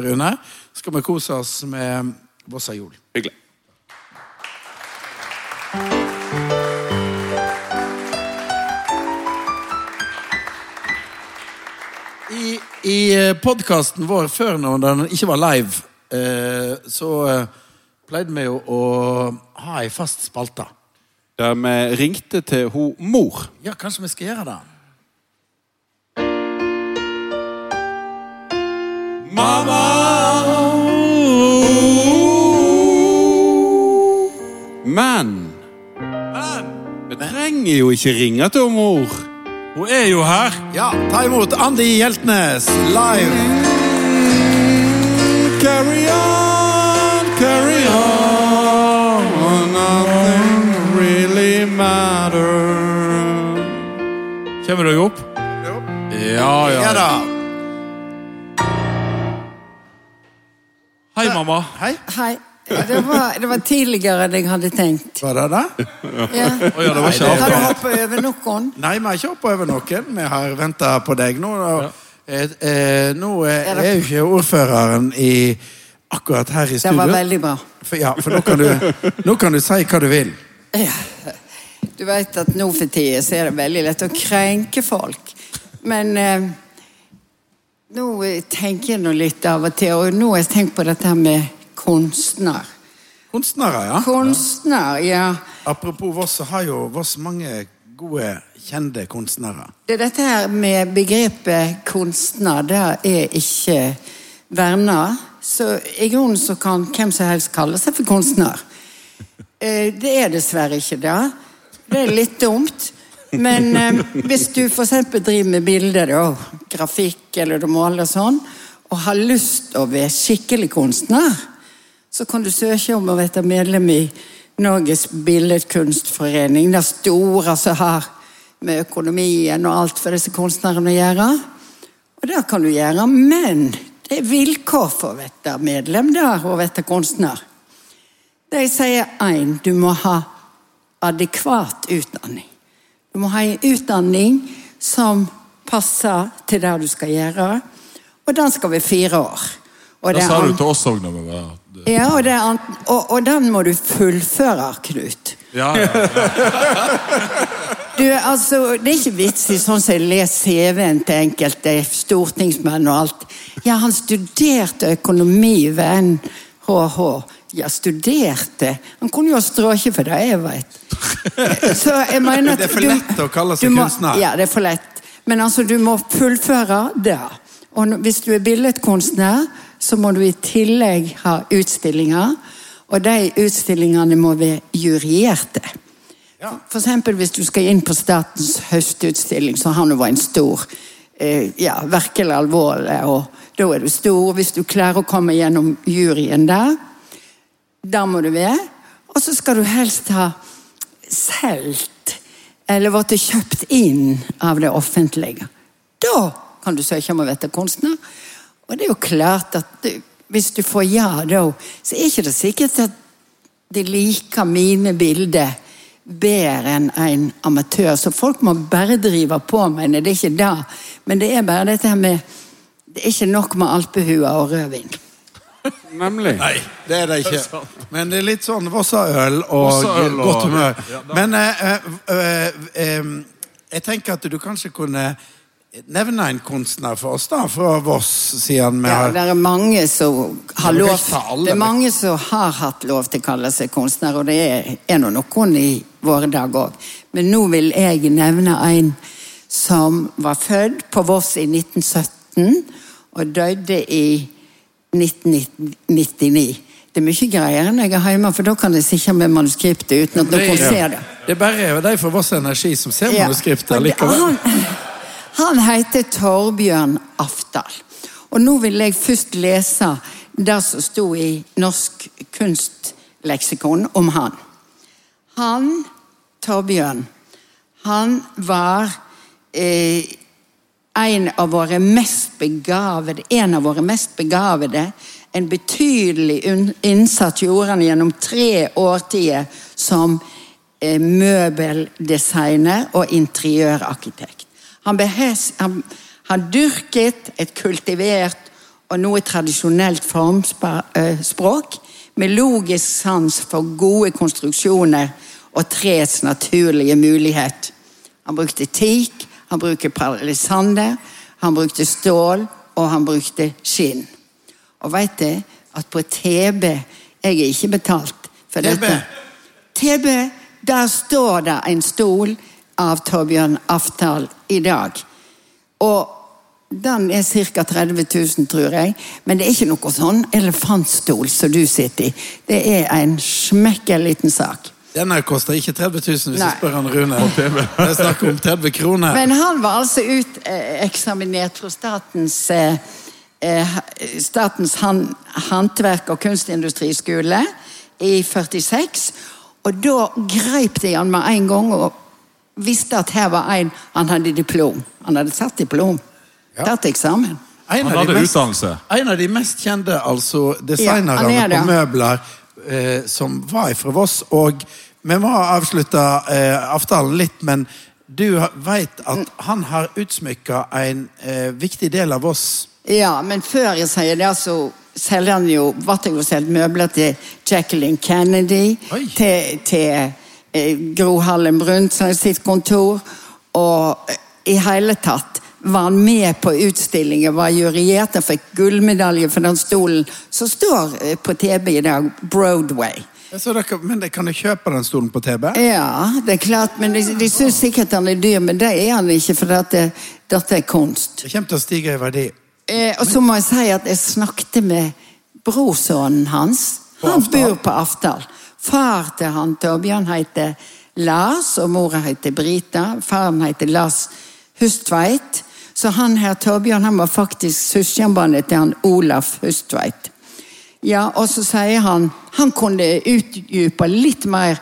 Rune. Skal vi kose oss med Vossa Jol. Hyggelig. I, i podkasten vår før, når den ikke var live, eh, så eh, pleide vi jo å ha ei fast spalte. Der vi ringte til ho mor. Ja, kanskje vi skal gjøre det? Men Vi trenger jo ikke ringe til mor. Hun er jo her! Ja, ta imot Andi Hjeltnes live. Carry on, carry on. Nothing really matters. Kommer dere opp? Ja, ja. Ja da. Hei, mamma. Hei. Hei. Det var, det var tidligere enn jeg hadde tenkt. Var det det? Ja. Oh, ja, det var ikke Har du hoppa over noen? Nei, vi har ikke hoppa over noen. Vi har venta på deg nå. Og, eh, eh, nå eh, Er er jo ikke ordføreren i akkurat her i Det var veldig bra. For, ja, for nå kan, du, nå kan du si hva du vil. Du vet at nå for tida så er det veldig lett å krenke folk. Men eh, Nå eh, tenker jeg nå litt av og til, og nå har jeg tenkt på dette med kunstner. Kunstnere, ja. Kunstner, ja. Apropos Voss, så har jo Voss mange gode, kjente kunstnere. Det dette her med begrepet kunstner, det er ikke verna. Så i grunnen så kan hvem som helst kalle seg for kunstner. Eh, Det er dessverre ikke det. Det er litt dumt. Men eh, hvis du f.eks. driver med bilder, da, grafikk eller du måler sånn, og har lyst til å være skikkelig kunstner, så kan du søke om å være medlem i Norges Billedkunstforening. Det store som har med økonomien og alt for disse kunstnerne å gjøre. Og det kan du gjøre, men det er vilkår for å være medlem der og være kunstner. De sier én du må ha adekvat utdanning. Du må ha en utdanning som passer til det du skal gjøre, og den skal være fire år. Og Det sa du til oss òg når vi var. Ja, og, og, og den må du fullføre, Knut. Ja, ja, ja. [laughs] Du, altså, Det er ikke vits i sånn som jeg leser CV-en til enkelte stortingsmenn og alt. Ja, han studerte økonomi ved NHH. Ja, studerte Han kunne jo ha strøket for det, jeg vet. [laughs] Så jeg mener at Det er for du- lett å kalle seg må- kunstner. Ja, det er for lett. Men altså, du må fullføre det. Og hvis du er billedkunstner, så må du i tillegg ha utstillinger. Og de utstillingene må være juryerte. For eksempel hvis du skal inn på Statens høstutstilling, så har nå vært en stor eh, ja, virkelig alvorlig, og da er du stor. Hvis du klarer å komme gjennom juryen der, der må du være. Og så skal du helst ha solgt eller blitt kjøpt inn av det offentlige. Da kan du søke om å være kunstner. Og det er jo klart at du, hvis du får ja da, så er ikke det sikkert at de liker mine bilder bedre enn en amatør. Så folk må bare drive på, med det. Det er ikke det. Men det er bare dette her med Det er ikke nok med alpehue og rødvin. Nemlig. Nei, det er det ikke. Men det er litt sånn Vossaøl og Vossaøl og- godt humør. Men eh, eh, eh, eh, jeg tenker at du kanskje kunne nevne en kunstner for oss, da, fra Voss, siden vi Ja, det er mange som har lov Det er mange som har hatt lov til å kalle seg kunstner, og det er, er nå noen i våre dager òg. Men nå vil jeg nevne en som var født på Voss i 1917 og døde i 1999. Det er mye greier enn jeg er hjemme, for da kan jeg sitte med manuskriptet uten at noen ser det. Det er bare de fra Voss Energi som ser manuskriptet likevel. Han, han heter Torbjørn Afdal. Og nå vil jeg først lese det som sto i Norsk kunstleksikon om han. Han, Torbjørn, han var eh, en av våre mest begavede, en av våre mest begavede. En betydelig innsats gjorde han gjennom tre årtier som eh, møbeldesigner og interiørarkitekt. Han, behes, han, han dyrket et kultivert og noe tradisjonelt formspråk med logisk sans for gode konstruksjoner og treets naturlige mulighet. Han brukte teak, han brukte palisander, han brukte stål, og han brukte skinn. Og veit du at på TB Jeg er ikke betalt for TB? dette. TB, der står det en stol av Torbjørn Aftal i dag. Og den er ca. 30 000, tror jeg. Men det er ikke noe sånn elefantstol som du sitter i. Det er en smekke liten sak. Denne koster ikke 30 000 hvis Nei. du spør han Rune. Det er snakk om 30 kroner. Men han var altså uteksaminert fra Statens, eh, eh, statens håndverk- og kunstindustriskole i 46. Og da greip de han med en gang og visste at her var en Han hadde diplom. Han hadde tatt diplom. Tatt eksamen. En Han hadde mest- utdannelse. En av de mest kjente altså, designerne er på møbler eh, som var fra Voss. Og vi må avslutte eh, avtalen litt, men du vet at han har utsmykka en eh, viktig del av Voss. Ja, men før jeg sier det, så selger han jo solgt møbler til Jacqueline Kennedy, Oi. til, til Gro Harlem Brundtland sitt kontor, og eh, i hele tatt var han med på utstillingen, var juryert og fikk gullmedalje for den stolen som står eh, på TB i dag, Broadway. Dere, men de kan de kjøpe den stolen på TB? Ja, det er klart, men de, de syns sikkert han er dyr, men det er han ikke, for dette, dette er kunst. Det kommer til å stige i verdi. Eh, og så må jeg si at jeg snakket med brorsønnen hans. På Han Aftal? bor på Aftal. Far til han Torbjørn heter Lars, og mora heter Brita. Faren heter Lars Hustveit. Så han her Torbjørn han var faktisk søskenbarnet til han Olaf Hustveit. Ja, og så sier han Han kunne utdype litt mer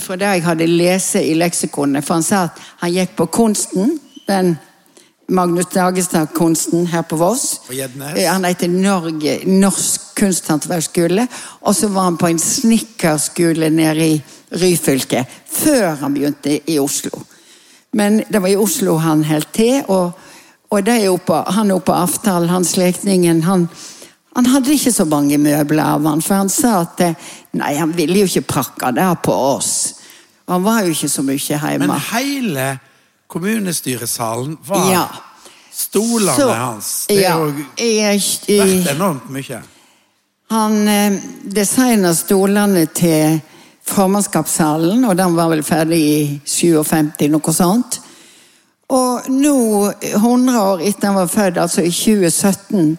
fra det jeg hadde lest i leksikonet. For han sa at han gikk på Kunsten, den Magnus Dagestad-kunsten her på Voss. Eh, Han heter Norge, Norsk kunsthåndverksskole. Og så var han på en snekkerskole nede i Ryfylke. Før han begynte i Oslo. Men det var i Oslo han holdt til. Og, og det er oppe, han oppe på Aftal, han slektningen, han, han hadde ikke så mange møbler av han, for han sa at eh, nei, han ville jo ikke pakke det på oss. Han var jo ikke så mye hjemme. Men hele kommunestyresalen var Ja. stolene Så- hans. Det ja, jo vært enormt mye. Han eh, designa stolene til formannskapssalen, og den var vel ferdig i 57, noe sånt. Og nå, 100 år etter han var født, altså i 2017,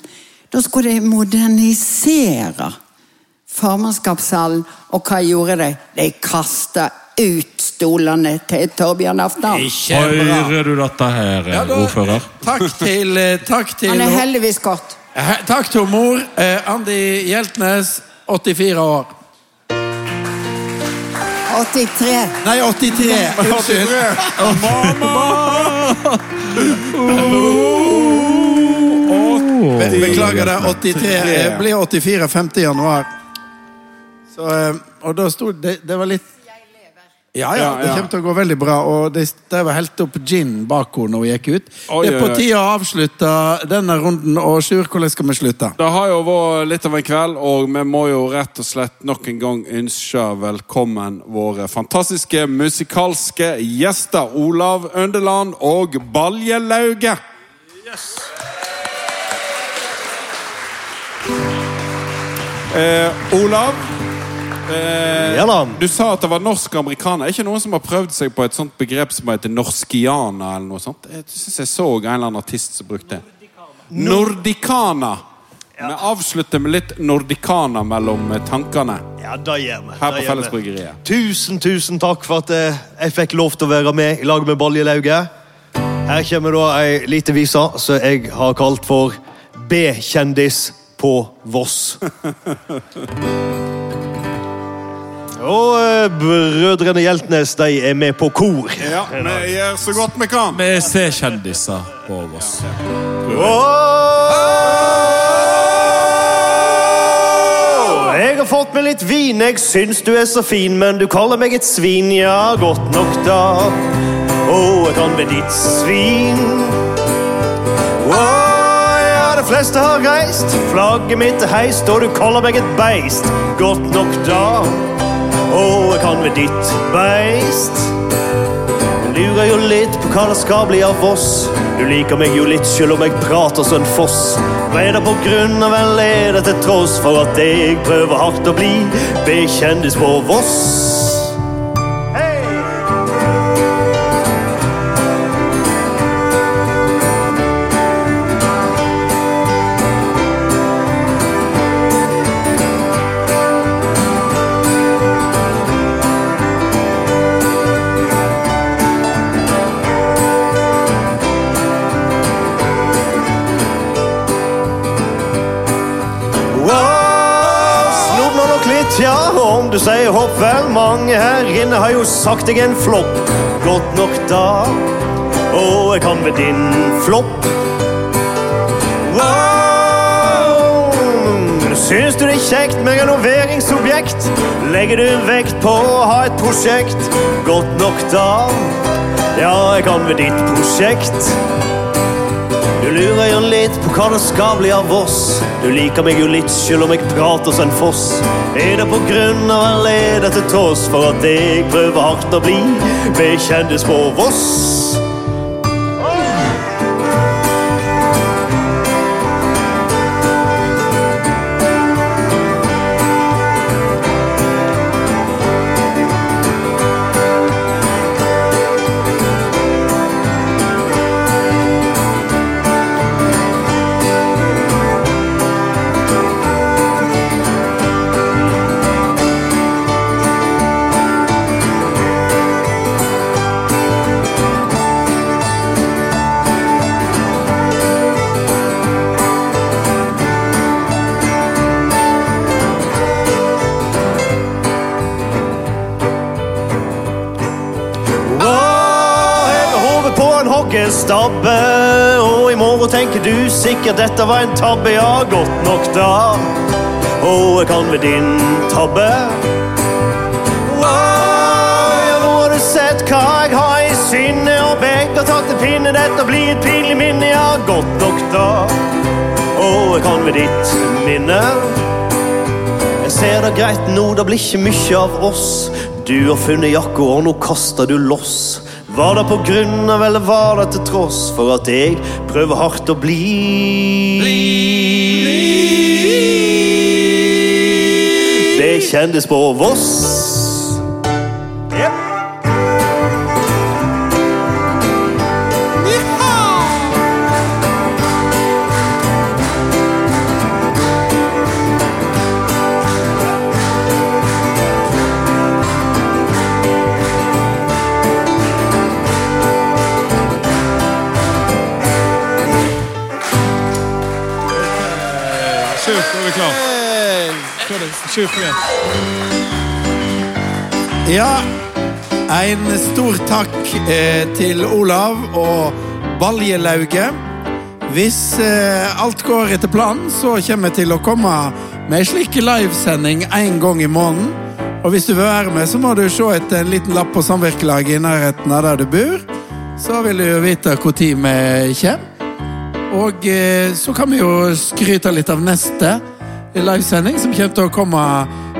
da skulle de modernisere formannskapssalen. Og hva gjorde de? De kasta ut stolene til Torbjørn Aftan. Ikke. Hører du dette her, Ja, da- ordfører? Takk til, eh, takk til Han er heldigvis godt. Eh, Takk til mor. Eh, Andi Hjeltnes, 84 år. 83. Nei, 83. Unnskyld. Be- Beklager det. 83. Jeg blir 84 5. januar. Så, og da sto det Det var litt ja, ja, det kommer til å gå veldig bra. Og det, de var helt opp gin bak henne når hun gikk ut. Oi, det er på tide å avslutte denne runden. Og Sjur, hvordan skal vi slutte? Det har jo vært litt av en kveld, og vi må jo rett og slett nok en gang ønske velkommen våre fantastiske musikalske gjester. Olav Øndeland og Balje Lauge. Eh, Olav, eh, Ja da. du sa at det var norsk-amerikaner. Er ikke noen som har prøvd seg på et sånt begrep som heter norskiana? eller noe sånt? Jeg synes jeg så en eller annen artist som brukte det. Nordicana. Vi avslutter med litt nordicana mellom eh, tankene Ja, det gjør vi. her på. Fellesbryggeriet. Tusen, tusen takk for at eh, jeg fikk lov til å være med i lag med Baljelauget. Her kommer da ei lita vise som jeg har kalt for B-kjendis på Voss. [laughs] Og eh, brødrene Hjeltnes de er med på kor. Ja, vi gjør så godt vi kan. Vi ser kjendiser på oss. Jeg har fått meg litt vin, jeg syns du er så fin, men du kaller meg et svin, ja, godt nok da. Å, jeg kan bli ditt svin. Ja, de fleste har reist, flagget mitt er heist, og du kaller meg et beist, godt nok da. Å, jeg kan med ditt beist. Jeg lurer jo litt på hva det skal bli av oss. Du liker meg jo litt, selv om jeg prater som en foss. Hva er det på grunn av, vel er det til tross for at jeg prøver hardt å bli bekjendis på Voss? Vel. Mange her inne har jo sagt er en flopp. Godt nok da. Og jeg kan med din flopp. Wow, syns du det er kjekt med renoveringsobjekt? Legger du vekt på å ha et prosjekt? Godt nok da. Ja, jeg kan med ditt prosjekt. Du lurer jo litt på hva det skal bli av oss. Du liker meg jo litt, selv om jeg prater som en foss. Er det på grunn av, eller er det til tross for at jeg prøver hardt å bli bekjendis på Voss? Stabbe. Og i morgen tenker du sikkert dette var en tabbe, ja, godt nok da. Og jeg kan ved din tabbe. Wow, ja, nå har du sett hva jeg har i sinne, og begge har tatt en pinne. Dette blir et pinlig minne, ja, godt nok da. Og jeg kan ved ditt minne. Jeg ser det greit nå, det blir ikke mye av oss. Du har funnet jakka, og nå kaster du loss. Var det på grunn av, eller var det til tross for at jeg prøver hardt å bli? Det kjendes på Voss. Igjen. Ja, en stor takk eh, til Olav og Baljelauget. Hvis eh, alt går etter planen, så kommer jeg til å komme med en slik livesending en gang i måneden. Og hvis du vil være med, så må du se etter en liten lapp på samvirkelaget i nærheten av der du bor. Så vil du jo vite når vi kommer. Og eh, så kan vi jo skryte litt av neste livesending, som kommer til å komme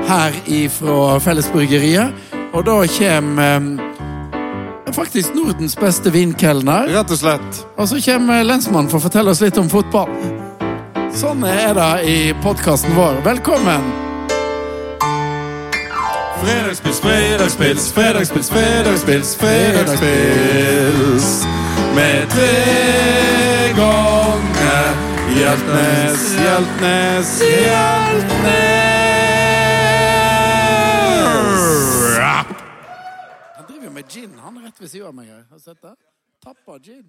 her fra Fellesbryggeriet. Og da kommer eh, faktisk Nordens beste vinkelner. Rett og slett. Og så kommer lensmannen for å fortelle oss litt om fotball. Sånn er det i podkasten vår. Velkommen! Fredagspils, fredagspils, fredagspils, fredagspils, fredagspils. Med tre ganger Hjeltnes, Hjeltnes, Hjeltnes. Han driver med gin. Han er rett ved siden av meg her. Har du sett det? Tapper gin.